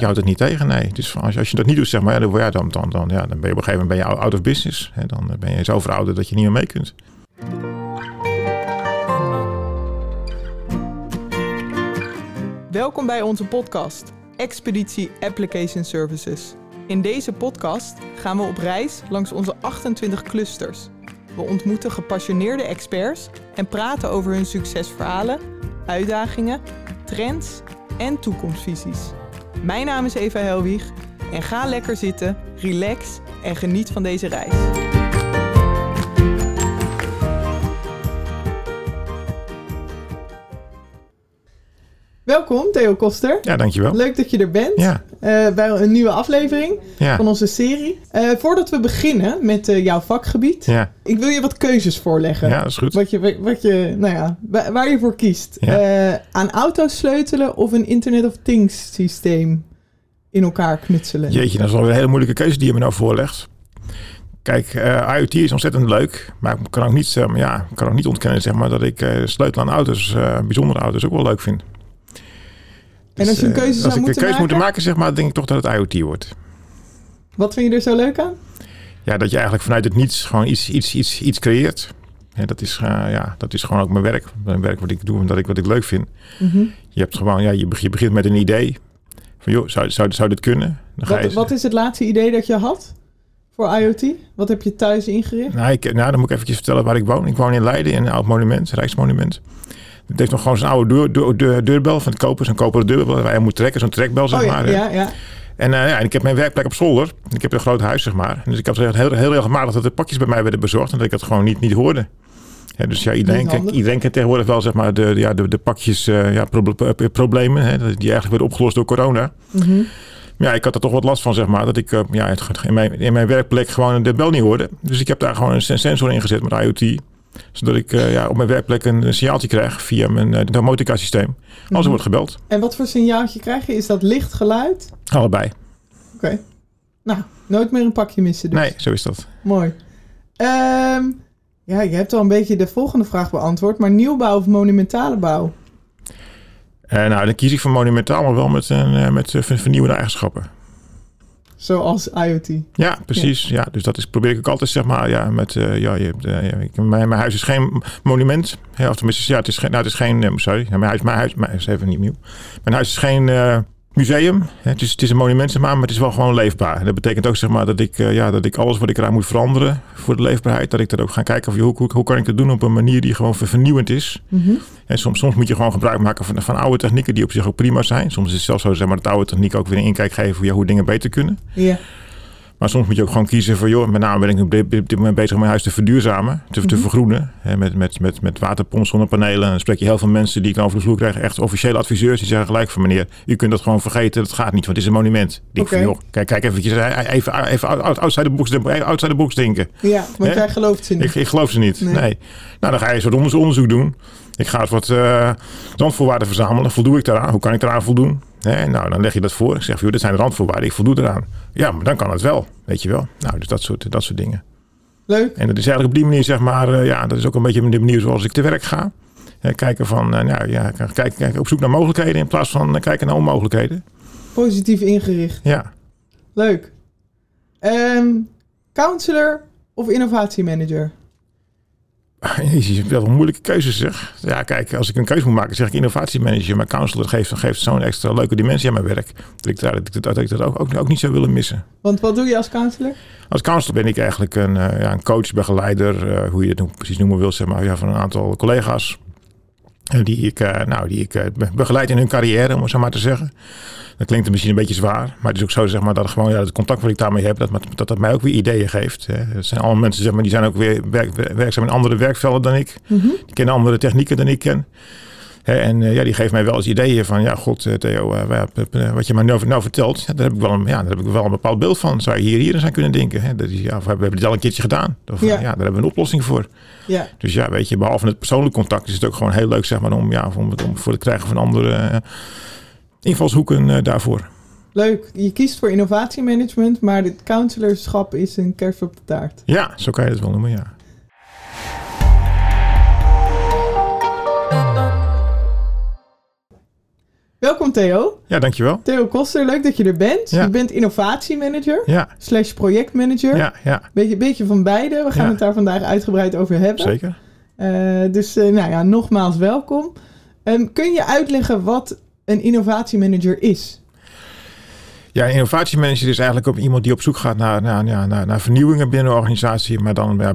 je houdt het niet tegen, nee. Dus als, als je dat niet doet, zeg maar, dan, dan, dan, dan, ja, dan ben je op een gegeven moment ben je out of business. Hè, dan ben je zo verouderd dat je niet meer mee kunt. Welkom bij onze podcast, Expeditie Application Services. In deze podcast gaan we op reis langs onze 28 clusters. We ontmoeten gepassioneerde experts en praten over hun succesverhalen, uitdagingen, trends en toekomstvisies. Mijn naam is Eva Helwig en ga lekker zitten, relax en geniet van deze reis. Welkom Theo Koster. Ja, dankjewel. Leuk dat je er bent Ja, eh, bij een nieuwe aflevering ja, van onze serie. Eh, voordat we beginnen met eh, jouw vakgebied, ja, ik wil je wat keuzes voorleggen. ja, dat is goed. Wat je, wat je, nou ja, wa- waar je voor kiest. Ja. Aan auto's sleutelen of een Internet of Things systeem in elkaar knutselen. Jeetje, dat is wel een hele moeilijke keuze die je me nou voorlegt. Kijk, IoT is ontzettend leuk, maar ik kan ook niet, ja, kan ook niet ontkennen zeg maar, dat ik eh sleutel aan auto's, bijzondere auto's, ook wel leuk vind. En als je een eh, keuze zou als ik moeten een keuze moet maken? maken, zeg maar, denk ik toch dat het IoT wordt. Wat vind je er zo leuk aan? Ja, dat je eigenlijk vanuit het niets gewoon iets, iets, iets, iets creëert. Ja, dat, is, eh, ja, dat is gewoon ook mijn werk. Mijn werk wat ik doe en dat ik, wat ik leuk vind. Mhm. Je, hebt gewoon, ja, je, beg- je begint met een idee. Van joh, zou, zou, zou dit kunnen? Dan ga je, Wat, wat is het laatste idee dat je had voor IoT? Wat heb je thuis ingericht? Nou, ik, nou, dan moet ik eventjes vertellen waar ik woon. Ik woon in Leiden in een oud monument, Rijksmonument. Het heeft nog gewoon zo'n oude deur, deur, deur- deurbel van het kopen. Zo'n koperen deurbel waar je moet trekken. Zo'n trekbel, zeg oh ja, maar. ja, ja. En, eh, ja, en ik heb mijn werkplek op zolder. Ik heb een groot huis, zeg maar. Dus ik had heel, heel regelmatig dat er pakjes bij mij werden bezorgd. En dat ik dat gewoon niet, niet hoorde. Ja, dus ja, iedereen, kent, iedereen kent tegenwoordig wel zeg maar, de, ja, de, de pakjes eh, ja, eh, problemen. Hè, die eigenlijk werden opgelost door corona. Maar ja, ik had er toch wat last van, zeg maar. Dat ik ja, het- in, mijn, in mijn werkplek gewoon de bel niet hoorde. Dus ik heb daar gewoon een sen- sensor in gezet met IoT. Zodat ik eh, ja, op mijn werkplek een, een signaaltje krijg via mijn uh, domotica systeem. Als Mhm. er wordt gebeld. En wat voor signaaltje krijg je? Is dat licht, geluid? Allebei. Oké. Nou, nooit meer een pakje missen dus. Nee, zo is dat. Mooi. Ehm, ja, je hebt al een beetje de volgende vraag beantwoord. Maar nieuwbouw of monumentale bouw? Eh, nou, dan kies ik voor monumentaal, maar wel met, een, eh, met eh, ver- vernieuwende eigenschappen. Zoals IoT. Ja, precies. Ja. dus dat is, probeer ik ook altijd, zeg maar, ja, met, eh, ja, je eh, ik, mijn, mijn huis is geen monument. Ja, of tenminste, ja, het is geen, nou, het is geen, eh, sorry, mijn huis, mijn huis, mijn, is even niet nieuw. Mijn huis is geen museum. Het is, het is een monument, zeg maar, maar het is wel gewoon leefbaar. En dat betekent ook, zeg maar, dat ik, eh, ja, dat ik alles wat ik eraan moet veranderen voor de leefbaarheid, dat ik dat ook ga kijken of hoe, hoe, hoe kan ik dat doen op een manier die gewoon ver- vernieuwend is. Mhm. En soms, soms moet je gewoon gebruik maken van, van oude technieken die op zich ook prima zijn. Soms is het zelfs zo zeg maar, dat oude technieken ook weer een inkijk geven hoe, ja, hoe dingen beter kunnen. Ja. Maar soms moet je ook gewoon kiezen voor, joh, met name ben ik op dit, moment bezig om mijn huis te verduurzamen, te, te Mhm. vergroenen. Hè, met, met, met, met waterpomp, zonnepanelen. En dan spreek je heel veel mensen die ik dan over de vloer krijg, echt officiële adviseurs, die zeggen gelijk van meneer, u kunt dat gewoon vergeten, dat gaat niet, want het is een monument. Ik Oké. joh, kijk, kijk eventjes, even, even out- outside the box, outside the box denken. Ja, want jij gelooft ze niet. Ik, ik geloof ze niet. Nee. Nee. Nou, dan ga je een soort onderzo- onderzoek doen. Ik ga eens wat uh, verzamelen. Voldoe ik daaraan? Hoe kan ik daaraan voldoen? Nou, dan leg je dat voor. Ik zeg, joh, dit zijn de randvoorwaarden. Ik voldoe eraan. Ja, maar dan kan het wel. Weet je wel. Nou, dus dat soort, dat soort dingen. Leuk. En dat is eigenlijk op die manier, zeg maar, uh, ja, dat is ook een beetje de manier zoals ik te werk ga. Kijken van, uh, nou ja, kijk, kijk, op zoek naar mogelijkheden in plaats van uh, kijken naar onmogelijkheden. Positief ingericht. Ja. Leuk. Um, counselor of innovatiemanager? Je hebt wel een moeilijke keuzes zeg. Ja, kijk, als ik een keuze moet maken, zeg ik innovatiemanager. Maar counselor geeft, geeft zo'n extra leuke dimensie aan mijn werk. Dat ik, dat, dat ik dat ook, ook, ook niet zou willen missen. Want wat doe je als counselor? Als counselor ben ik eigenlijk een, uh, ja, een coach, begeleider, uh, hoe je het precies noemen wil, zeg maar, ja, van een aantal collega's. Die ik, nou, die ik begeleid in hun carrière, om het zo maar te zeggen. Dat klinkt misschien een beetje zwaar, maar het is ook zo zeg maar, dat gewoon ja, het contact wat ik daarmee heb, dat, dat dat mij ook weer ideeën geeft. Hè. Het zijn allemaal mensen zeg maar, die zijn ook weer werk, werkzaam in andere werkvelden dan ik. Mm -hmm. Die kennen andere technieken dan ik ken. En uh, ja, die geeft mij wel eens ideeën van, ja, god, Theo, uh, wat je mij nou, nou vertelt, ja, daar, heb ik wel een, ja, daar heb ik wel een bepaald beeld van. Zou je hier, hier eens aan kunnen denken? Hè? Dat is, ja, we hebben het al een keertje gedaan. Of, ja. ja. daar hebben we een oplossing voor. Ja. Dus ja, weet je, behalve het persoonlijk contact is het ook gewoon heel leuk, zeg maar, om, ja, om, om voor het krijgen van andere invalshoeken daarvoor. Leuk. Je kiest voor innovatiemanagement, maar het counselorschap is een kerst op de taart. Ja, zo kan je het wel noemen, ja. Welkom Theo. Ja, dankjewel. Theo Koster, leuk dat je er bent. Ja. Je bent innovatiemanager Ja, slash projectmanager. ja, ja, Beetje, beetje van beide. We gaan Ja. het daar vandaag uitgebreid over hebben. zeker. Eh, dus eh, nou ja, nogmaals welkom. Ehm, kun je uitleggen wat een innovatiemanager is? Ja, innovatiemanager is eigenlijk ook iemand die op zoek gaat naar, naar, naar, naar, vernieuwingen binnen een organisatie. Maar dan ja,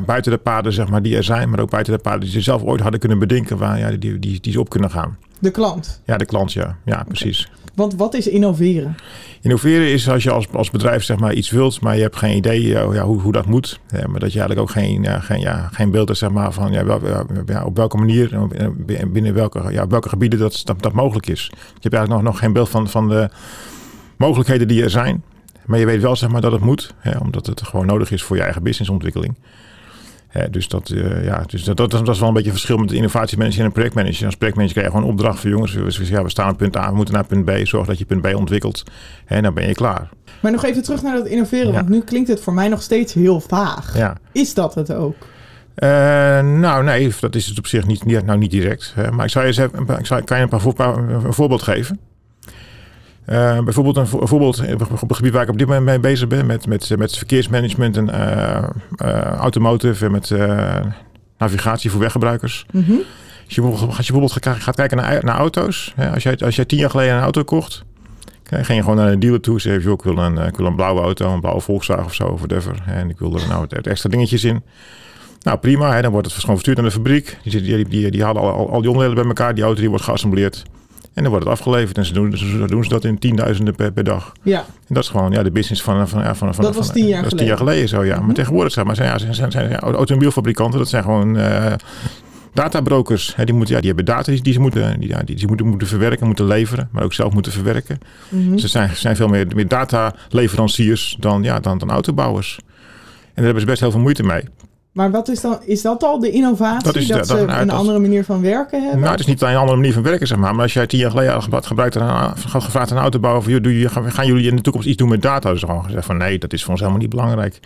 buiten de paden zeg maar, die er zijn, maar ook buiten de paden die ze zelf ooit hadden kunnen bedenken, waar, ja, die, die, die ze op kunnen gaan. De klant. Ja, de klant, ja. Ja, precies. Want wat is innoveren? Innoveren is als je als, als bedrijf zeg maar, iets wilt, maar je hebt geen idee eh, ja, hoe, hoe dat moet. Ja, maar dat je eigenlijk ook geen, ja, geen, ja, geen beeld hebt zeg maar, van ja, wel, ja, ja, op welke manier, en binnen welke, ja, welke gebieden dat, dat, dat mogelijk is. Je hebt eigenlijk nog, nog geen beeld van, van de mogelijkheden die er zijn. Maar je weet wel zeg maar, dat het moet, hè, omdat het gewoon nodig is voor je eigen businessontwikkeling. Hè, dus dat, eh, ja, dus dat, dat, dat is wel een beetje verschil met de innovatiemanager en een projectmanager. Als projectmanager krijg je gewoon een opdracht van jongens, we, ja, we staan op punt A, we moeten naar punt B. Zorg dat je punt B ontwikkelt en dan ben je klaar. Maar nog even terug naar dat innoveren, Ja. want nu klinkt het voor mij nog steeds heel vaag. Ja. Is dat het ook? Eh, nou, nee, dat is het op zich niet, niet, nou, niet direct. Hè. Maar ik zou je eens even, ik zou, kan je een, paar voorbeeld geven. Eh, bijvoorbeeld een, vo- een voorbeeld op het gebied waar ik op dit moment mee bezig ben, met, met, met verkeersmanagement en eh, eh, automotive en met eh, navigatie voor weggebruikers. Mhm. Als je bijvoorbeeld, als je bijvoorbeeld gaat, kijken naar, naar auto's, hè, als, jij, als jij tien jaar geleden een auto kocht, ging je gewoon naar een dealer toe, zei je, ik wil een, eh, ik wil een blauwe auto, een blauwe Volkswagen of zo, of whatever. hè, En ik wil er nou wat extra dingetjes in. Nou prima, hè, dan wordt het gewoon verstuurd naar de fabriek. Die, die, die, die halen al, al, al die onderdelen bij elkaar. Die auto die wordt geassembleerd. En dan wordt het afgeleverd. En ze doen, ze doen ze dat in tienduizenden per, per dag. Ja, En dat is gewoon ja, de business van... van, van, van Dat was tien jaar tien geleden zo, ja. Mhm. Maar tegenwoordig zeg maar, zijn, ja, zijn, zijn, zijn automobielfabrikanten. Dat zijn gewoon eh databrokers. Hè, die, moeten, ja, die hebben data die, die ze moeten, die, ja, die ze moeten, moeten verwerken, moeten leveren. Maar ook zelf moeten verwerken. Mhm. Ze zijn, zijn veel meer, meer dataleveranciers dan, ja, dan, dan autobouwers. En daar hebben ze best heel veel moeite mee. Maar wat is dan, is dat al de innovatie? Dat Dat, is ze dat- nou, een dat- andere manier van werken hebben? Nou, het is niet alleen een andere manier van werken, zeg maar. Maar als jij tien jaar geleden had gebruikt aan, had gevraagd aan een autobouwer... Van, doe je, gaan jullie in de toekomst iets doen met data? Dus ze gewoon gezegd van nee, dat is voor ons helemaal niet belangrijk.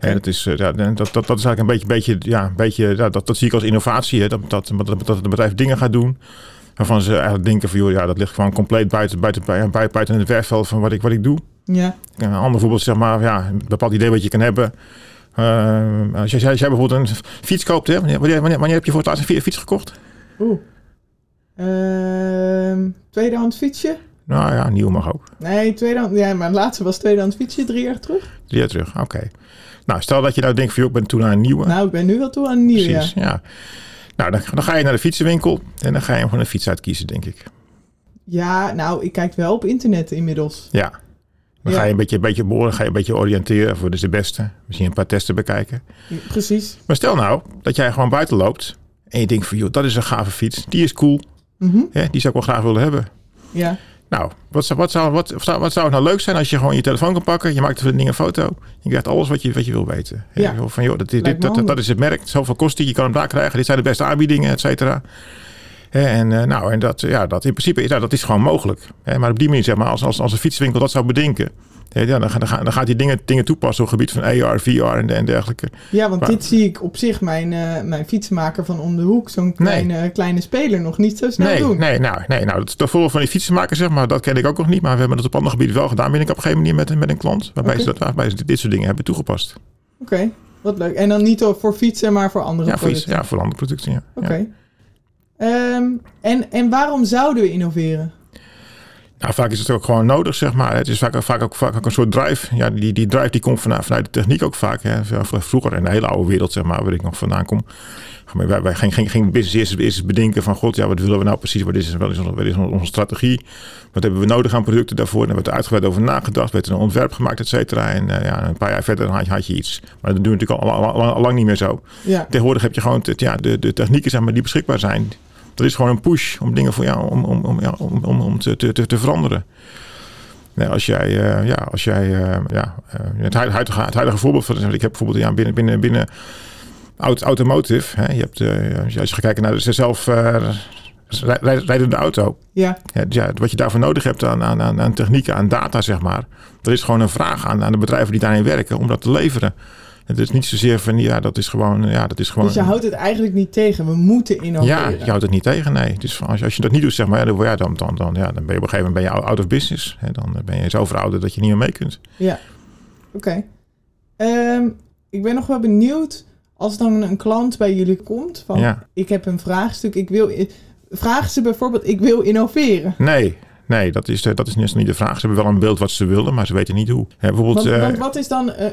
En dat, is, eh, ja, dat, dat, dat is eigenlijk een beetje, beetje, ja, een beetje ja, dat, dat zie ik als innovatie. Hè? Dat, dat, dat, dat het bedrijf dingen gaat doen waarvan ze eigenlijk denken van... joh, ja, dat ligt gewoon compleet buiten, buiten, buiten, buiten het werkveld van wat ik, wat ik doe. Ja, Een ander voorbeeld, zeg maar, ja, een bepaald idee wat je kan hebben... Eh, als, jij, als jij bijvoorbeeld een fiets koopt, hè? Wanneer, wanneer, wanneer heb je voor het laatst een fiets gekocht? oeh. Tweedehands fietsje? Nou ja, nieuw mag ook. Nee, tweedehand, ja, mijn laatste was tweedehands fietsje drie jaar terug. Drie jaar terug, oké. Nou, stel dat je nou denkt van, joh, ik ben toe naar een nieuwe. Nou, ik ben nu wel toe aan een nieuw, ja. Precies, ja. Nou, dan, dan ga je naar de fietsenwinkel en dan ga je gewoon een fiets uitkiezen, denk ik. Ja, nou, ik kijk wel op internet inmiddels. Ja. Dan Ja. ga je een beetje, een beetje boren, ga je een beetje oriënteren voor dus de beste. Misschien een paar testen bekijken. Precies. Maar stel nou dat jij gewoon buiten loopt en je denkt van, joh, dat is een gave fiets. Die is cool. Hè? Die zou ik wel graag willen hebben. Ja, Nou, wat zou, wat, zou, wat, zou, wat zou het nou leuk zijn als je gewoon je telefoon kan pakken. Je maakt van ding een foto. Je krijgt alles wat je, wat je wil weten. Ja. Van, joh, dat, dit, me dat, dat, is het merk. Zoveel kost die. Je kan hem daar krijgen. Dit zijn de beste aanbiedingen, et cetera. En, eh, nou, en dat, ja, dat in principe ja, dat is gewoon mogelijk. Hè? Maar op die manier, zeg maar, als, als, als een fietswinkel dat zou bedenken. ja, dan, dan, ga- dan gaat hij dingen, dingen toepassen op het gebied van AR, VR en, en dergelijke. ja want Maar- dit zie ik op zich mijn, eh, mijn fietsenmaker van om de hoek, zo'n kleine, kleine speler, nog niet zo snel Nee, doen. nee, nou, nee, nou, dat is de voorbeeld van die fietsenmaker, zeg maar. Dat ken ik ook nog niet. Maar we hebben het op andere gebieden wel gedaan. Ben ik op een gegeven moment met, met een klant. Waarbij, ze, dat, waarbij ze dit soort dingen hebben toegepast. Oké, wat leuk. En dan niet voor fietsen, maar voor andere Ja, voor, iets, producten. ja, voor andere producten. Ja. Oké. Ja. Ehm, en, en waarom zouden we innoveren? Nou, vaak is het ook gewoon nodig, zeg maar. Het is vaak, vaak, ook, vaak ook een soort drive. Ja, die, die drive die komt vanuit, vanuit de techniek ook vaak. Hè. Vroeger in de hele oude wereld, zeg maar, waar ik nog vandaan kom. Wij, wij gingen ging, ging business eerst, eerst eens bedenken van... God, ja, wat willen we nou precies? Wat is, wat is, wat is onze strategie? Wat hebben we nodig aan producten daarvoor? En daar werd er uitgebreid over nagedacht. werd er een ontwerp gemaakt, et cetera. En eh, ja, een paar jaar verder had je, had je iets. Maar dat doen we natuurlijk al, al, al- al lang niet meer zo. Ja, Tegenwoordig heb je gewoon ja, de, de technieken zeg maar, die beschikbaar zijn. Dat is gewoon een push om dingen voor jou om, om, om, ja, om, om, om te, te, te, veranderen. Als jij, eh, ja, als jij eh, ja, eh, het, huidige, het huidige voorbeeld van, ik heb bijvoorbeeld ja, binnen, binnen, binnen aut- automotive, hè, je hebt, eh, als je gaat kijken naar de zelf eh, rij- rijdende auto, ja, ja, ja, wat je daarvoor nodig hebt aan, aan, aan, aan technieken, aan data, zeg maar. Er is gewoon een vraag aan, aan de bedrijven die daarin werken om dat te leveren. Het is niet zozeer van, ja, dat is gewoon, ja, dat is gewoon... Dus je houdt het eigenlijk niet tegen. We moeten innoveren. Ja, je houdt het niet tegen, nee. Dus als, je, als je dat niet doet, zeg maar, dan, ja, dan, dan, dan, ja, dan ben je op een gegeven moment ben je out of business. Hè, dan ben je zo verouderd dat je niet meer mee kunt. Ja, oké. Ehm, ik ben nog wel benieuwd, als dan een klant bij jullie komt, van Ja. ik heb een vraagstuk, ik wil... Vragen ze bijvoorbeeld, ik wil innoveren. Nee, nee, dat is, eh, dat is niet de vraag. Ze hebben wel een beeld wat ze willen, maar ze weten niet hoe. Hè, bijvoorbeeld, Want, eh, want wat is dan, eh,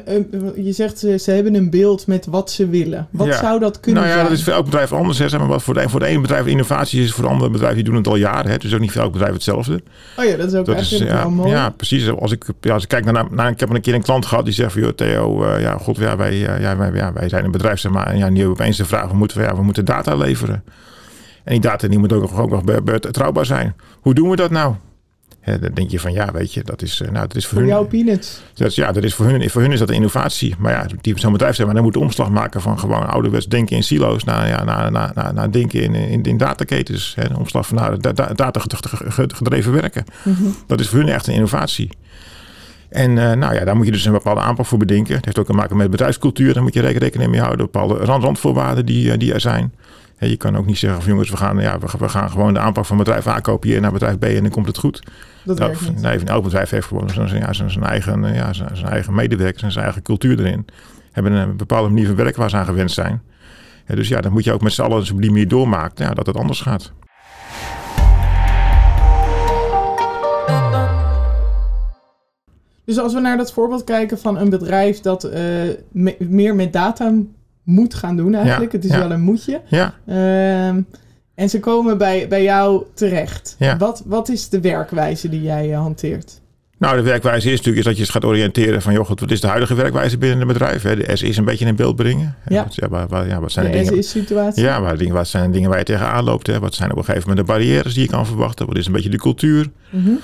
je zegt ze, ze hebben een beeld met wat ze willen. Wat Ja. zou dat kunnen nou ja, zijn? dat is voor elk bedrijf anders. Hè. Zeg maar, wat voor, de, voor de ene bedrijf innovatie is, voor de andere bedrijf die doen het al jaren. Hè. Dus ook niet voor elk bedrijf hetzelfde. Oh ja, dat is ook Dat echt is, ja, mooi. ja, precies. Als ik, ja, als ik kijk naar, naar, ik heb een keer een klant gehad die zegt van, joh, Theo, ja, god, ja, wij, ja, wij, ja, wij zijn een bedrijf, zeg maar, en ja, nu hebben we opeens de vraag, we moeten, ja, we moeten data leveren. En die data die moet ook nog, ook nog be- be- betrouwbaar zijn. Hoe doen we dat nou? Hè, dan denk je van, ja, weet je, dat is, eh, nou, dat is voor, Voor hun. jouw peanuts. Dat is, ja, dat is voor hun, voor hun is dat een innovatie. Maar ja, die zo'n bedrijf zeg maar, dan moet de omslag maken van gewoon ouderwets denken in silo's naar, ja, naar, naar, naar, naar denken in, in, in dataketens. Hè, de omslag van naar da- da- data gedreven werken. Mhm. Dat is voor hun echt een innovatie. En eh, nou ja, daar moet je dus een bepaalde aanpak voor bedenken. Het heeft ook te maken met bedrijfscultuur. Daar moet je reken- rekening mee houden. Bepaalde rand, randvoorwaarden die, eh, die er zijn. Je kan ook niet zeggen van jongens, we gaan, ja, we, we gaan gewoon de aanpak van bedrijf A kopiëren naar bedrijf B en dan komt het goed. Dat Nou, werkt niet. nee, elk bedrijf heeft gewoon zijn, ja, zijn, zijn eigen, ja, zijn, zijn eigen medewerkers en zijn eigen cultuur erin. Hebben een bepaalde manier van werken waar ze aan gewend zijn. Ja, dus ja, dan moet je ook met z'n allen op die manier doormaken ja, dat het anders gaat. Dus als we naar dat voorbeeld kijken van een bedrijf dat eh, me- meer met data moet gaan doen eigenlijk. Ja, het is ja. wel een moetje. Ja, Ehm, en ze komen bij, bij jou terecht. Ja. Wat, wat is de werkwijze die jij eh, hanteert? nou de werkwijze is natuurlijk is dat je gaat oriënteren van joh, wat is de huidige werkwijze binnen een bedrijf? Hè? De S is een beetje in beeld brengen. Ja. Wat, ja, waar, waar- ja, wat zijn de, De dingen? SIS-situatie? Ja, waar, dingen- wat zijn de dingen waar je tegenaan loopt? Hè? Wat zijn op een gegeven moment de barrières die je kan verwachten? Wat is een beetje de cultuur? Mhm. Nou, op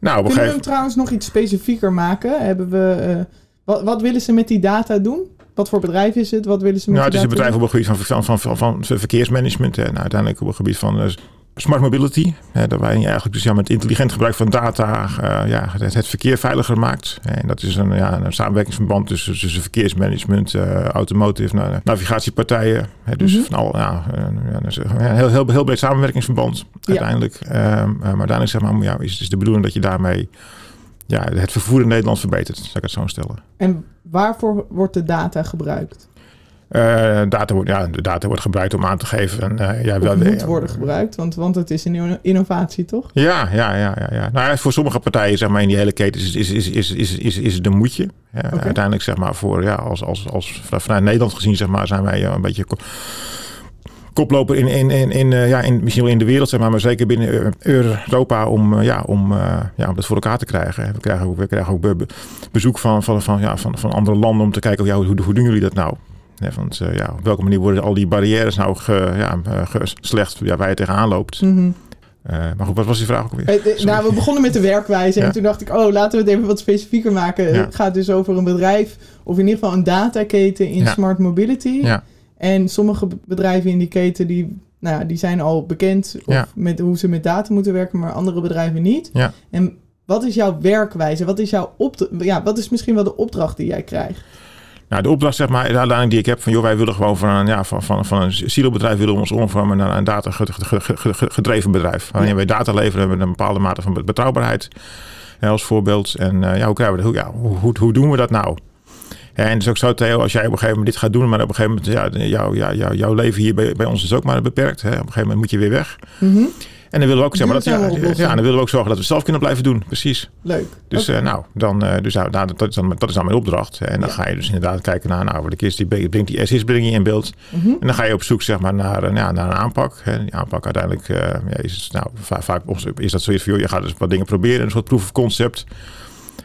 Kunnen we gegeven hem trouwens nog iets specifieker maken? Hebben we, eh, wat, wat willen ze met die data doen? Wat voor bedrijf is het? Wat willen ze met Nou, het is een bedrijf op het gebied van, van, van, verkeersmanagement. En uiteindelijk op het gebied van eh, smart mobility. Hè, dat wij eigenlijk dus ja, met intelligent gebruik van data eh, ja, het, het verkeer veiliger maakt. En dat is een, ja, een samenwerkingsverband tussen, tussen verkeersmanagement, eh, automotive, na- navigatiepartijen. Hè, dus Mhm. van al, ja, een heel, heel, heel breed samenwerkingsverband uiteindelijk. Ehm, eh, maar uiteindelijk zeg maar, ja, is, is de bedoeling dat je daarmee ja, het vervoer in Nederland verbetert, zou ik het zo stellen. En waarvoor wordt de data gebruikt? Eh, data, wordt, ja, de data wordt gebruikt om aan te geven. eh ja, wel, moet ja, worden gebruikt? Want, want het is een inno- innovatie, toch? Ja, ja, ja, ja. ja. Nou, voor sommige partijen, zeg maar, in die hele keten is, is, is, is, is, is, is het een. Ja, Oké. Uiteindelijk, zeg maar, voor, ja, als, als, als, vanuit Nederland gezien, zeg maar, zijn wij eh, een beetje koploper in, in, in, in, eh, ja, in, misschien wel in de wereld, zeg maar, maar zeker binnen eh, Europa om, eh, ja, om, ja, om dat voor elkaar te krijgen. We krijgen ook, we krijgen ook be- be- bezoek van, van, van, ja, van, van andere landen om te kijken, ja, hoe, hoe doen jullie dat nou? Ja, want ja, op welke manier worden al die barrières nou ge, ja, geslecht ja, waar je tegenaan loopt? Mhm. Maar goed, wat was die vraag ook weer? Sorry. nou, we begonnen met de werkwijze. Ja. En toen dacht ik, oh, laten we het even wat specifieker maken. Ja. Het gaat dus over een bedrijf, of in ieder geval een dataketen in Ja. smart mobility. Ja. En sommige bedrijven in die keten, die, nou, ja, die zijn al bekend of Ja. met hoe ze met data moeten werken, maar andere bedrijven niet. Ja. En wat is jouw werkwijze? Wat is, jouw ja, wat is misschien wel de opdracht die jij krijgt? Nou, de opdracht zeg maar, de uitdaging die ik heb van joh, wij willen gewoon van een, ja, van, van, van een silobedrijf willen we ons omvormen naar een data ge- ge- ge- ge- gedreven bedrijf. Waarin Ja. wij data leveren met een bepaalde mate van betrouwbaarheid als voorbeeld. En eh, ja, hoe krijgen we dat? Hoe, ja, hoe, hoe doen we dat nou? En het is ook zo, Theo, als jij op een gegeven moment dit gaat doen, maar op een gegeven moment, ja, jou, ja, jou, jouw leven hier bij, bij ons is ook maar beperkt. Hè? Op een gegeven moment moet je weer weg. Mhm. En dan willen we ook, zeg maar, dat, ja, dan willen we ook zorgen dat we zelf kunnen blijven doen. Precies. Leuk. Dus, eh, nou, dan, eh, dus nou, nou, dat, is dan, dat is dan mijn opdracht. En dan Ja. ga je dus inderdaad kijken naar, nou, de kist die brengt die SIS breng je in beeld. Mhm. En dan ga je op zoek zeg maar, naar, een- ja, naar een aanpak. Hè. Die aanpak uiteindelijk eh, ja, is, nou, va- vaak is dat zoiets van, joh, je gaat dus wat dingen proberen, een soort proof of concept.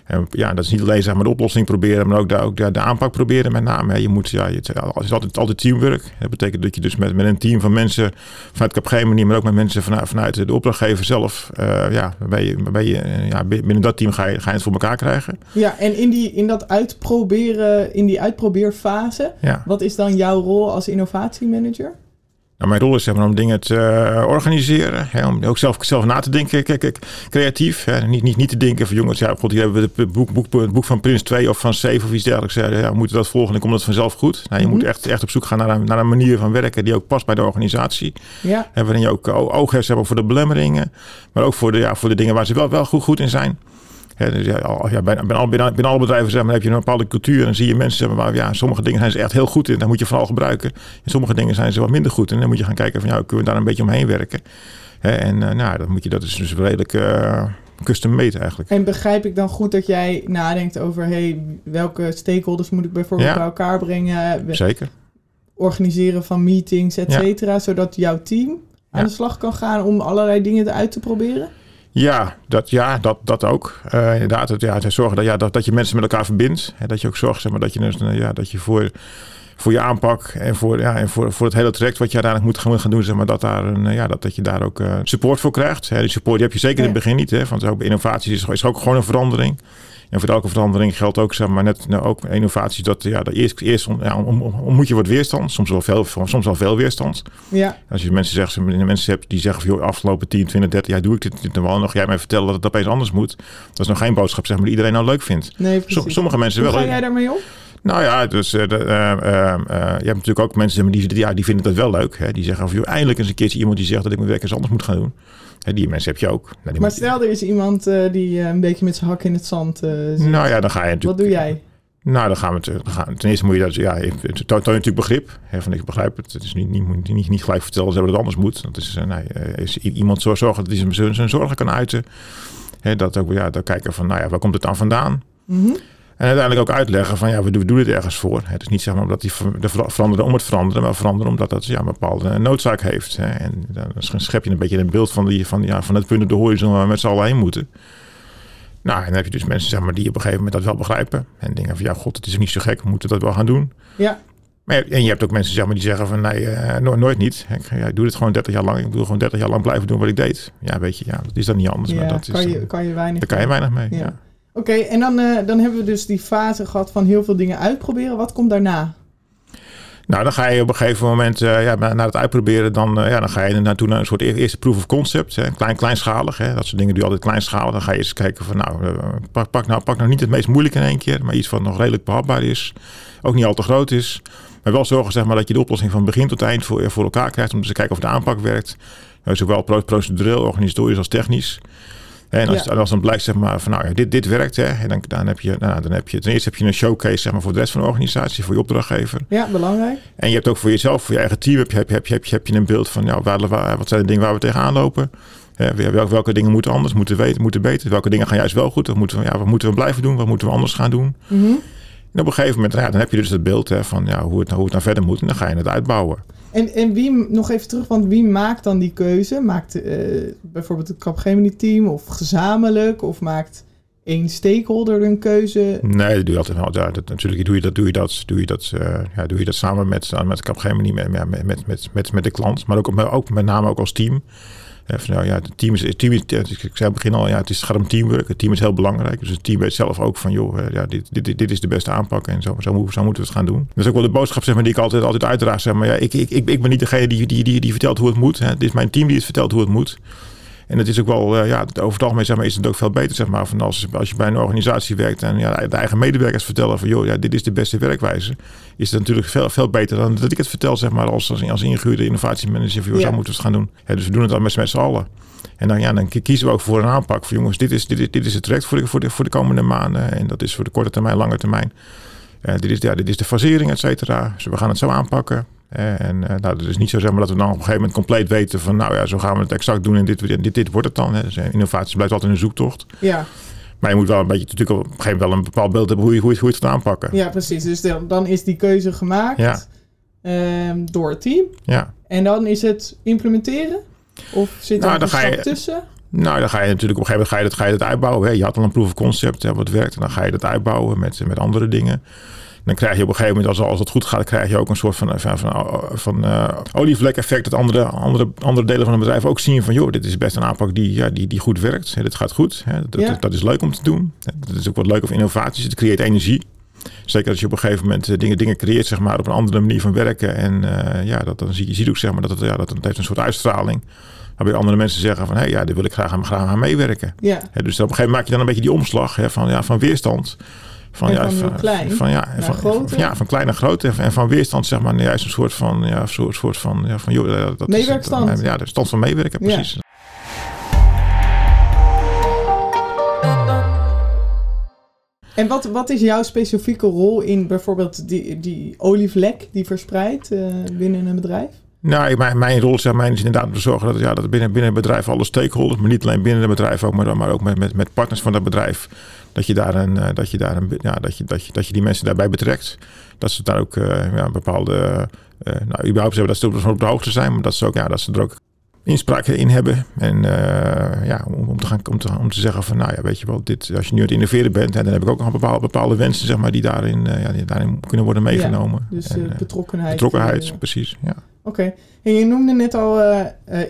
En ja, dat is niet alleen zeg maar, de oplossing proberen, maar ook, de, ook de, de aanpak proberen met name. Je moet, ja, het, is altijd, altijd teamwork. Dat betekent dat je dus met, met een team van mensen vanuit Capgemini, maar ook met mensen vanuit, vanuit de opdrachtgever zelf, eh, ja, waarbij je, waarbij je eh, ja, binnen dat team ga je, ga je het voor elkaar krijgen. Ja, en in, die, in dat uitproberen, in die uitprobeerfase, Ja. wat is dan jouw rol als innovatiemanager? Nou, mijn rol is zeg maar, om dingen te uh, organiseren. Hè, om ook zelf, zelf na te denken, kijk, creatief. Hè. Niet, niet, niet te denken van jongens, ja, god, hier hebben we het boek, boek, boek van Prins 2 of van 7 of iets dergelijks. Ja, we moeten dat volgen en komt dat vanzelf goed. Nou, je moet echt, echt op zoek gaan naar een, naar een manier van werken die ook past bij de organisatie. Ja. En waarin je ook oog hebt voor de belemmeringen, maar ook voor de, ja, voor de dingen waar ze wel, wel goed, goed in zijn. Hè, dus ja, al- ja, bijna, bijna, bijna, bijna alle bedrijven zeg maar, heb je een bepaalde cultuur. En zie je mensen zeg maar, waar ja, sommige dingen zijn ze echt heel goed in. Daar moet je vooral gebruiken. En sommige dingen zijn ze wat minder goed. En dan moet je gaan kijken van ja, kunnen we daar een beetje omheen werken. Hè, en eh, nou, dat, moet je, dat is dus redelijk eh, custom made eigenlijk. En begrijp ik dan goed dat jij nadenkt over hey, welke stakeholders moet ik bijvoorbeeld Ja. bij elkaar brengen, Zeker. organiseren van meetings, et cetera, zodat jouw team aan de slag kan gaan om allerlei dingen uit te proberen? Ja, dat, ja, dat, dat ook. Eh, inderdaad, het, ja, het zorgen dat, ja, dat, dat je mensen met elkaar verbindt. Hè, dat je ook zorgt zeg maar, dat je, dus, eh, ja, dat je voor, voor je aanpak en, voor, ja, en voor, voor het hele traject wat je uiteindelijk moet gaan, gaan doen, zeg maar, dat, daar een, eh, ja, dat, dat je daar ook support voor krijgt. Hè, die support die heb je zeker in het begin niet. Hè, want ook bij innovaties is, is ook gewoon een verandering. En voor elke verandering geldt ook, zeg maar, net nou, ook innovaties. Dat, ja, dat eerst, eerst ja, om, om, om moet je wat weerstand, soms wel veel, soms wel veel weerstand. Ja, Als je mensen, zegt, mensen hebt die zeggen van joh, afgelopen 10, 20, 30 jaar doe ik dit, dit dan wel. Nog jij mij vertellen dat het opeens anders moet. Dat is nog geen boodschap zeg maar, die iedereen nou leuk vindt. nee, sommige mensen Hoe wel. ga jij daarmee om? Nou ja, dus, eh, de, eh, eh, eh, je hebt natuurlijk ook mensen die, ja, die vinden dat wel leuk. Hè? Die zeggen van joh, eindelijk eens een keertje iemand die zegt dat ik mijn werk eens anders moet gaan doen. Hè, die mensen heb je ook. Nou, Maar moet- stel er is iemand eh, die eh, een beetje met zijn hak in het zand zit. nou ja, dan ga je natuurlijk. Wat doe jij? Nou, dan gaan we. Dan gaan, ten eerste moet je dat. Ja, je- toont toont natuurlijk begrip. Hè, van ik begrijp het. Het is niet, niet, niet, niet, gelijk vertellen dat het anders moet. Dat is, nee, is iemand zo zorgen dat hij zijn- zijn, zorgen kan uiten. Hè, dat ook, ja, dan kijken van, nou ja, waar komt het dan vandaan? Mhm. En uiteindelijk ook uitleggen van, ja, we doen, dit ergens voor. Het is niet zeg maar omdat die ver- de ver- veranderen om het veranderen, maar veranderen omdat dat ja, een bepaalde noodzaak heeft. En dan schep je een beetje een beeld van, die, van, ja, van het punt op de horizon waar we met z'n allen heen moeten. Nou, en dan heb je dus mensen zeg maar, die op een gegeven moment dat wel begrijpen. En denken van, ja, god, het is niet zo gek, we moeten dat wel gaan doen. Ja, Maar, je- en je hebt ook mensen zeg maar, die zeggen van, nee, eh, no- nooit niet. Ik, ja, ik doe dit gewoon 30 jaar lang. Ik wil gewoon 30 jaar lang blijven doen wat ik deed. Ja, weet je, ja, dat is dan niet anders. maar dat is, kan, je, dan- kan je weinig daar kan je weinig mee. Ja. Ja. Oké, en dan, eh, dan hebben we dus die fase gehad van heel veel dingen uitproberen. Wat komt daarna? Nou, dan ga je op een gegeven moment, eh, ja, na het uitproberen, dan, eh, ja, dan ga je naartoe naar een soort eerste proof of concept. Hè, klein, kleinschalig. Hè, dat soort dingen doe je altijd kleinschalig. Dan ga je eens kijken van, nou, pak, pak, nou, pak nou niet het meest moeilijke in één keer, maar iets wat nog redelijk behapbaar is. Ook niet al te groot is. Maar wel zorgen zeg maar, dat je de oplossing van begin tot eind voor, voor elkaar krijgt. Om te kijken of de aanpak werkt. Uh, zowel pro- procedureel, organisatorisch als technisch. En als, Ja. als dan blijkt zeg maar, van nou ja, dit, dit werkt, hè, en dan, dan, heb je, nou, dan heb je ten eerste heb je een showcase zeg maar, voor de rest van de organisatie, voor je opdrachtgever. Ja, belangrijk. En je hebt ook voor jezelf, voor je eigen team, heb je, heb je, heb je, heb je, heb je een beeld van nou, waar, waar- wat zijn de dingen waar we tegenaan lopen. Hè, wel- welke dingen moeten anders, moeten, weten, moeten beter. Welke dingen gaan juist wel goed. Wat moeten, we, ja, wat moeten we blijven doen? Wat moeten we anders gaan doen? Mhm. En op een gegeven moment, ja, dan heb je dus het beeld hè, van ja, hoe, het, hoe het nou verder moet. En dan ga je het uitbouwen. En, en wie, nog even terug, want wie maakt dan die keuze? Maakt eh, bijvoorbeeld het Capgemini-team of gezamenlijk? Of maakt één stakeholder een keuze? Nee, dat doe je altijd wel. Ja, dat, natuurlijk doe je dat, doe je dat, doe je dat, eh, ja, doe je dat samen met, met Capgemini, met, met, met, met, met, de klant. Maar ook, maar ook met name ook als team. Van, ja, het team is, het team is, ik zei het begin al, ja, het is, het om teamwork. Het team is heel belangrijk. Dus het team weet zelf ook van, joh, eh, ja, dit, dit, dit, is de beste aanpak en zo, zo, moeten- we het gaan doen. Dat is ook wel de boodschap zeg maar, die ik altijd, altijd uitdraag. Zeg maar, ja, ik, ik, ik, ben niet degene die, die, die, die vertelt hoe het moet. Hè. Dit is mijn team die het vertelt hoe het moet. En het is ook wel, eh, ja, over het algemeen zeg maar, is het ook veel beter, zeg maar, van als, als je bij een organisatie werkt en ja, de eigen medewerkers vertellen van, joh, ja, dit is de beste werkwijze, is het natuurlijk veel, veel beter dan dat ik het vertel, zeg maar, als, als, als ingehuurde innovatiemanager, van, joh, Ja. zo moeten we het gaan doen. Ja, dus we doen het dan met, met z'n allen. En dan, ja, dan kiezen we ook voor een aanpak van, jongens, dit is, dit is, dit is het traject voor de, voor, de, voor de komende maanden en dat is voor de korte termijn, lange termijn. Eh, dit, is, ja, dit is de fasering, et cetera. Dus we gaan het zo aanpakken. En eh, nou, het is niet zo zeg maar, dat we dan op een gegeven moment compleet weten van nou ja, zo gaan we het exact doen en dit, dit, dit wordt het dan. Hè. Dus, eh, innovatie blijft altijd een zoektocht. Ja, Maar je moet wel een beetje natuurlijk op een gegeven moment wel een bepaald beeld hebben hoe je, hoe je, hoe je het gaat aanpakken. ja precies. Dus dan, dan is die keuze gemaakt Ja. ehm, door het team. Ja. En dan is het implementeren? Of zit er Nou, dan een stap je- tussen? Nou, dan ga je natuurlijk op een gegeven moment ga je dat, ga je dat uitbouwen. Hè. Je had al een proof of concept hè, wat werkt. En dan ga je dat uitbouwen met, met andere dingen. Dan krijg je op een gegeven moment, als, als het goed gaat, krijg je ook een soort van, van, van, van eh, olievlek-effect. Dat andere, andere, andere delen van het bedrijf ook zien van, joh, dit is best een aanpak die, ja, die, die goed werkt. Hè, dit gaat goed. Hè. Dat, Ja. dat, dat is leuk om te doen. Dat is ook wat leuk of innovaties. Het creëert energie. Zeker als je op een gegeven moment eh, dingen, dingen creëert, zeg maar, op een andere manier van werken. En uh, ja, dat, dan zie je ziet ook zeg maar, dat, het, ja, dat het heeft een soort uitstraling. Waarbij andere mensen zeggen van, hé, hey, ja, daar wil ik graag aan, graag aan meewerken. Ja. dus op een gegeven moment maak je dan een beetje die omslag hè, van, ja, van weerstand. Van, ja, van, klein van, ja, van, groot. Ja, van klein naar groot. En van weerstand, zeg maar, juist een soort van, ja, soort, soort van, ja, van joh, dat Meewerkstand. Is, ja, de stand van meewerken, precies. Ja. En wat, wat is jouw specifieke rol in bijvoorbeeld die, die olievlek die verspreidt uh, binnen een bedrijf? Nou, mijn, mijn rol zeg is inderdaad om te zorgen dat, ja, dat binnen, binnen het bedrijf alle stakeholders, maar niet alleen binnen het bedrijf, ook, maar, maar ook met, met, met partners van dat bedrijf, dat je, daar een, dat, je daar een, ja, dat, je, dat, je, dat je die mensen daarbij betrekt. Dat ze daar ook uh, ja, bepaalde, uh, nou überhaupt hebben dat ze op de hoogte zijn, maar dat ze, ook, ja, dat ze er ook inspraak in hebben. En uh, ja, om, om, te gaan, om, te, om te zeggen van, nou ja, weet je wel, dit, als je nu aan het innoveren bent, en dan heb ik ook nog bepaalde, bepaalde wensen, zeg maar, die daarin, ja, die daarin kunnen worden meegenomen. Ja, dus en, betrokkenheid. Betrokkenheid, precies, ja. Oké. Okay. En je noemde net al,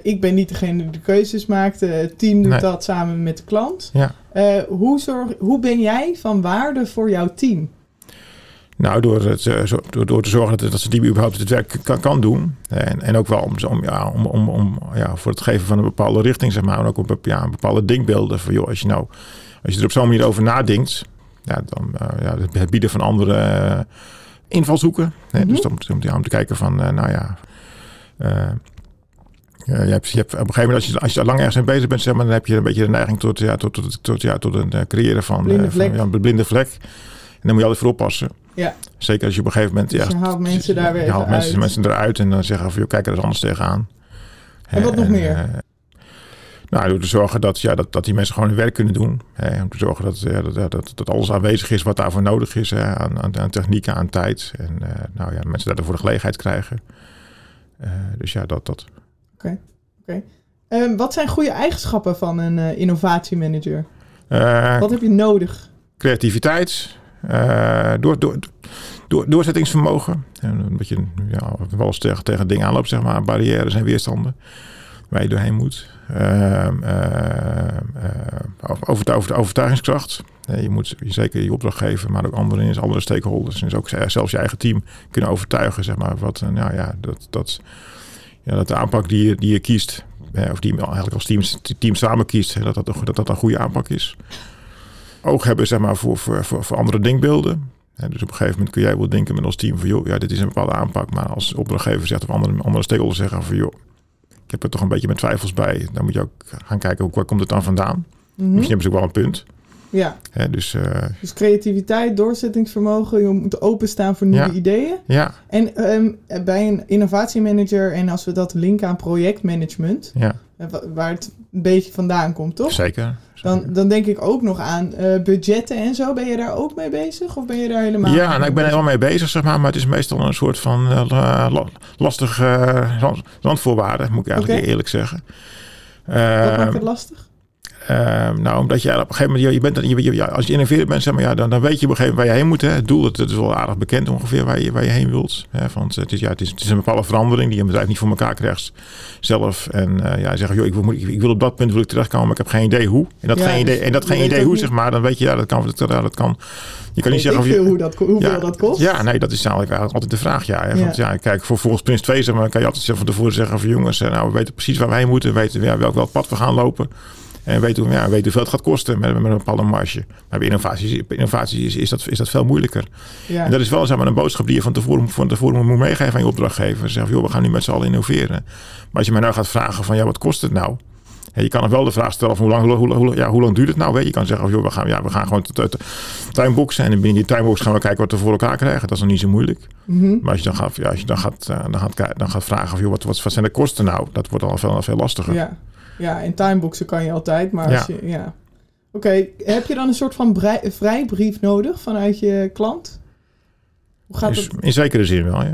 ik ben niet degene die de keuzes maakt. het team doet nee. dat samen met de klant. Ja. hoe, zorg, hoe ben jij van waarde voor jouw team? Nou, door, het, door, door te zorgen dat, dat ze die überhaupt het werk kan, kan doen. En, en ook wel om, om, ja, om, om, om ja, voor het geven van een bepaalde richting, zeg maar. En ook op ja, bepaalde denkbeelden. Van joh, als je nou, als je er op zo'n manier over nadenkt. Ja, dan uh, ja, het bieden van andere uh, invalshoeken. Dus om, om, ja, om te kijken van, uh, nou ja. Je, hebt, je hebt op een gegeven moment, als je, als je lang ergens mee bezig bent, zeg maar, dan heb je een beetje de neiging tot, ja, tot, tot, tot, ja, tot een creëren van, blinde vlek. van ja, een blinde vlek. En dan moet je altijd voor oppassen. Ja. Zeker als je op een gegeven moment... Dus ja, je haalt mensen daar weer je haalt mensen, uit. mensen eruit en dan zeggen van... Joh, kijk er eens anders tegenaan. En wat nog meer? Nou, door te zorgen dat, ja, dat, dat die mensen gewoon hun werk kunnen doen. Hè, om te zorgen dat, ja, dat, dat, dat alles aanwezig is wat daarvoor nodig is. Hè, aan, aan, aan technieken, aan tijd. En uh, nou ja, mensen daarvoor de gelegenheid krijgen. Uh, dus ja, dat... dat. Oké, okay. oké. Okay. Um, wat zijn goede eigenschappen van een uh, innovatiemanager? wat heb je nodig? Creativiteit, door, door, door, doorzettingsvermogen. En dat je ja, wel eens tegen, tegen dingen aanloopt, zeg maar, barrières en weerstanden waar je doorheen moet. Uh, over, de, over de overtuigingskracht. je moet zeker je opdrachtgever, maar ook andere, andere stakeholders. Dus ook zelfs je eigen team kunnen overtuigen, zeg maar, wat, nou ja, dat, dat, ja, dat de aanpak die je, die je kiest, of die eigenlijk als team, team samen kiest, dat dat, dat dat een goede aanpak is oog hebben zeg maar, voor, voor, voor, andere denkbeelden. Dus op een gegeven moment kun jij wel denken met ons team van joh, ja, dit is een bepaalde aanpak. Maar als opdrachtgever zegt of andere, andere stakeholders zeggen van joh, ik heb er toch een beetje met twijfels bij. Dan moet je ook gaan kijken hoe waar komt het dan vandaan. Mm-hmm. Misschien hebben ze ook wel een punt. Ja. Hè, dus, uh, dus creativiteit, doorzettingsvermogen, je moet openstaan voor nieuwe ja. ideeën. Ja. En um, bij een innovatiemanager, en als we dat linken aan projectmanagement, ja. waar het een beetje vandaan komt, toch? Zeker. Dan, dan denk ik ook nog aan uh, budgetten en zo. Ben je daar ook mee bezig? Of ben je daar helemaal Ja, nou, ik ben er wel mee bezig, zeg maar. Maar het is meestal een soort van uh, lastige randvoorwaarden, moet ik eigenlijk okay. eerlijk zeggen. Wat maakt het lastig? Uh, nou, omdat je op een gegeven moment, je, bent, je, je, als je innoveert bent, zeg maar, ja, dan, dan weet je op een gegeven moment waar je heen moet. Hè. Het doel, het is wel aardig bekend ongeveer waar je, waar je heen wilt. Hè. Want het is, ja, het, is, het is een bepaalde verandering die een bedrijf niet voor elkaar krijgt zelf. En uh, ja, zeggen, joh, ik, wil, ik, ik wil op dat punt wil ik terechtkomen, maar ik heb geen idee hoe. En dat Ja, geen dus idee, en dat je geen idee hoe, niet- zeg maar, dan weet je, ja, dat kan, dat, dat kan. Je kan niet zeggen of je, hoe dat, hoeveel ja, dat kost? Ja, nee, dat is eigenlijk altijd de vraag. Ja, hè. Want ja, kijk, voor volgens Prins 2 zeg maar, kan je altijd van tevoren zeggen van jongens, eh, nou, we weten precies waar wij heen moeten, we weten ja, welk, welk pad we gaan lopen. En weten, hoe- ja, weten hoeveel het gaat kosten met, met een bepaalde marge. Maar bij innovatie, is, is, dat, is dat veel moeilijker. Ja. En dat is wel zeg maar, een boodschap die je van tevoren, van tevoren moet meegeven aan je opdrachtgever. Zeg, joh, we gaan nu met z'n allen innoveren. Maar als je mij nou gaat vragen van, ja, wat kost het nou? Je kan nog wel de vraag stellen van hoe lang, hoe, hoe, ja, hoe lang duurt het nou? Weet je? kan zeggen, joh, we gaan, ja, we gaan gewoon uit de tuinboxen. En binnen die tuinbox gaan we kijken wat we voor elkaar krijgen. Dat is nog niet zo moeilijk. Mhm. Maar als je dan gaat, ja, als je dan gaat, eh, dan gaat, dan gaat vragen van, joh, wat, wat, wat zijn de kosten nou? Dat wordt al veel, veel lastiger. Ja. Ja, in timeboxen kan je altijd, maar Ja. als je... Ja. Oké, heb je dan een soort van vrijbrief nodig vanuit je klant? Hoe gaat Dus het? in zekere zin wel, ja.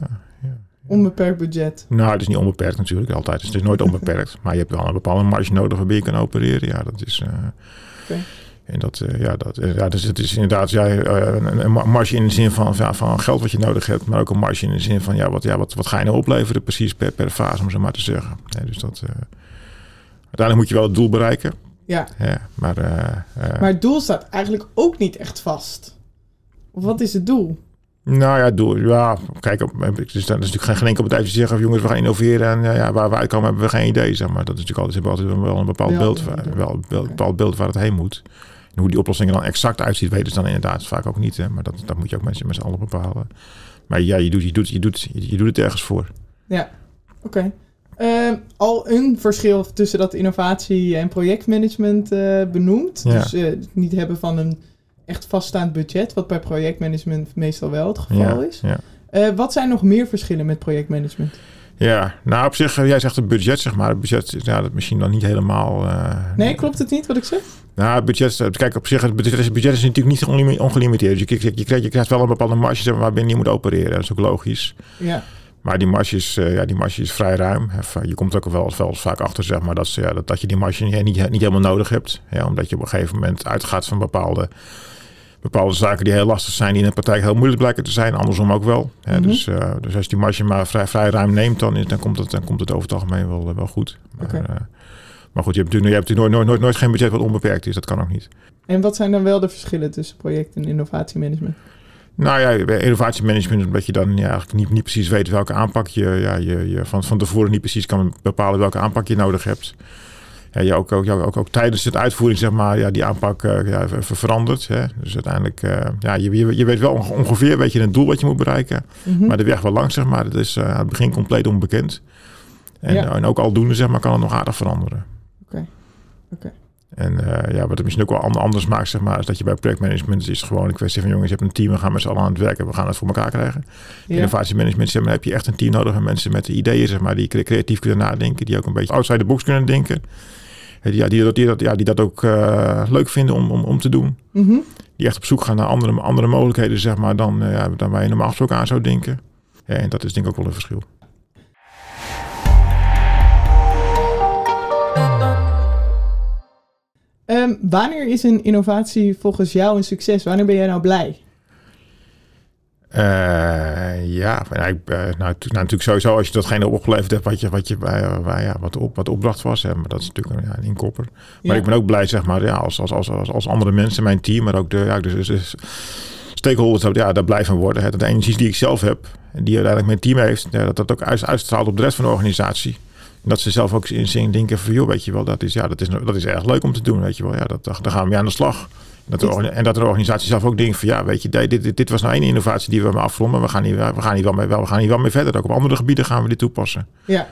Onbeperkt budget. Nou, het is niet onbeperkt natuurlijk, altijd. Het is nooit onbeperkt. maar je hebt wel een bepaalde marge nodig waarbij je kan opereren. Ja, dat is... Oké. En dat, eh, ja, dat, eh, ja, dus het is inderdaad ja, een, marge in de zin van, van, van geld wat je nodig hebt, maar ook een marge in de zin van ja, wat, ja, wat, wat ga je nou opleveren precies per, per fase, om zo maar te zeggen. Ja, dus dat, uiteindelijk moet je wel het doel bereiken. Ja, Ja, maar, eh, eh, maar het doel staat eigenlijk ook niet echt vast. Of wat is het doel? Nou ja, doe, ja, kijk, het is, natuurlijk geen, geen enkel bedrijf die zegt, jongens, we gaan innoveren en ja, waar we uitkomen hebben we geen idee, zeg maar. Dat is natuurlijk altijd, hebben altijd wel een bepaald Ja, beeld, ja, waar- ja. wel, een bepaald beeld waar het heen moet. En hoe die oplossing er dan exact uitziet, weten ze dan inderdaad vaak ook niet, hè. Maar dat, dat moet je ook met, z'n- met z'n allen bepalen. Maar ja, je doet, je doet, je doet, je, doet het ergens voor. Oké. Ehm, al een verschil tussen dat innovatie en projectmanagement eh, benoemd. Ja. Dus eh, het niet hebben van een echt vaststaand budget, wat bij projectmanagement meestal wel het geval Ja, is. ja. Eh, wat zijn nog meer verschillen met projectmanagement? Ja, nou op zich, jij zegt het budget, zeg maar. Het budget is ja, dat misschien dan niet helemaal... Nee, klopt het niet wat ik zeg? Nou, het budget, kijk, op zich, het budget, het budget is natuurlijk niet ongelimiteerd. Dus je, krijgt- je, krijgt, je krijgt wel een bepaalde marge zeg maar, waarbinnen je moet opereren. Dat is ook logisch. Ja. Maar die marge is, eh, ja, die marge is vrij ruim. Je komt ook wel, wel vaak achter zeg maar, dat, ze- ja, dat, dat je die marge niet, niet, niet helemaal nodig hebt. Ja, omdat je op een gegeven moment uitgaat van bepaalde, bepaalde zaken die heel lastig zijn, die in de praktijk heel moeilijk blijken te zijn. Andersom ook wel. Hè. Mhm. dus, eh, dus als je die marge maar vrij, vrij ruim neemt, dan, is, dan, komt het, dan komt het over het algemeen wel, eh, wel goed. Maar, maar goed, je hebt je hebt nooit, nooit, nooit, nooit geen budget wat onbeperkt is. Dat kan ook niet. En wat zijn dan wel de verschillen tussen project- en innovatiemanagement? Nou ja, bij innovatiemanagement, omdat je dan ja, eigenlijk niet, niet precies weet welke aanpak je, ja, je, je van, van tevoren niet precies kan bepalen welke aanpak je nodig hebt. Ja, je ook, ook, ook, ook tijdens de uitvoering, zeg maar, ja, die aanpak eh, ja, ver- verandert. Hè. Dus uiteindelijk, eh, ja, je, je, je weet wel onge- ongeveer weet je het doel wat je moet bereiken. Mhm. Maar de weg wel lang, zeg maar, dat is eh, aan het begin compleet onbekend. En, Ja. en ook aldoende, zeg maar, kan het nog aardig veranderen. Oké. Oké. En eh, ja, wat het misschien ook wel an- anders maakt, zeg maar, is dat je bij projectmanagement is gewoon een kwestie van jongens, je hebt een team, we gaan met z'n allen aan het werken, we gaan het voor elkaar krijgen. Ja. Innovatiemanagement, zeg maar, heb je echt een team nodig met mensen met ideeën, zeg maar, die cre- creatief kunnen nadenken, die ook een beetje outside the box kunnen denken. Die, ja, die, dat, die, dat, ja, die dat ook eh, leuk vinden om, om, om te doen. Mhm. Die echt op zoek gaan naar andere, andere mogelijkheden, zeg maar, dan, eh, dan waar je normaal gesproken aan zou denken. Ja, en dat is denk ik ook wel een verschil. Ehm, wanneer is een innovatie volgens jou een succes? Wanneer ben jij nou blij? Eh, ja, nou, eh, nou, nou, natuurlijk sowieso als je datgene opgeleverd hebt wat je, wat je ja, wat, op, wat opdracht was. Hè, maar dat is natuurlijk een, ja, een inkopper. Maar Ja. ik ben ook blij, zeg maar, ja, als, als, als, als, als andere mensen, mijn team, maar ook de, ja, de- de stakeholders, ja, daar blij van worden. Hè, dat de energie die ik zelf heb en die uiteindelijk mijn team heeft, ja, dat dat ook uit- uitstraalt op de rest van de organisatie. Dat ze zelf ook in zin denken van, joh, weet je wel, dat is, ja, dat is, dat is erg leuk om te doen, weet je wel. Ja, dat, daar gaan we mee aan de slag. Dat de, en dat de organisatie zelf ook denkt van ja, weet je, dit, dit, dit was nou één innovatie die we maar afronden. We gaan, hier, we, gaan hier wel mee, wel- we gaan hier wel mee verder. Ook op andere gebieden gaan we dit toepassen. Ja.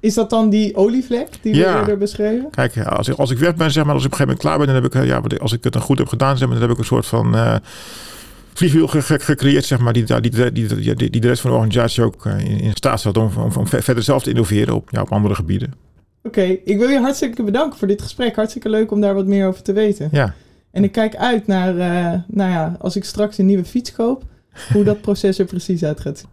Is dat dan die olievlek die we Ja. eerder beschreven? Kijk, als ik, als ik weg ben, zeg maar, als ik op een gegeven moment klaar ben, dan heb ik, ja, als ik het dan goed heb gedaan, zeg maar, dan heb ik een soort van eh vliegwiel ge- ge- gecreëerd, zeg maar, die, die, die, die, de rest van de organisatie ook eh, in, in staat staat om, om, om ver- verder zelf te innoveren op, ja, op andere gebieden. Oké, ik wil je hartstikke bedanken voor dit gesprek. Hartstikke leuk om daar wat meer over te weten. Ja, En ik kijk uit naar, eh, nou ja, als ik straks een nieuwe fiets koop, hoe dat proces er precies uit gaat zien.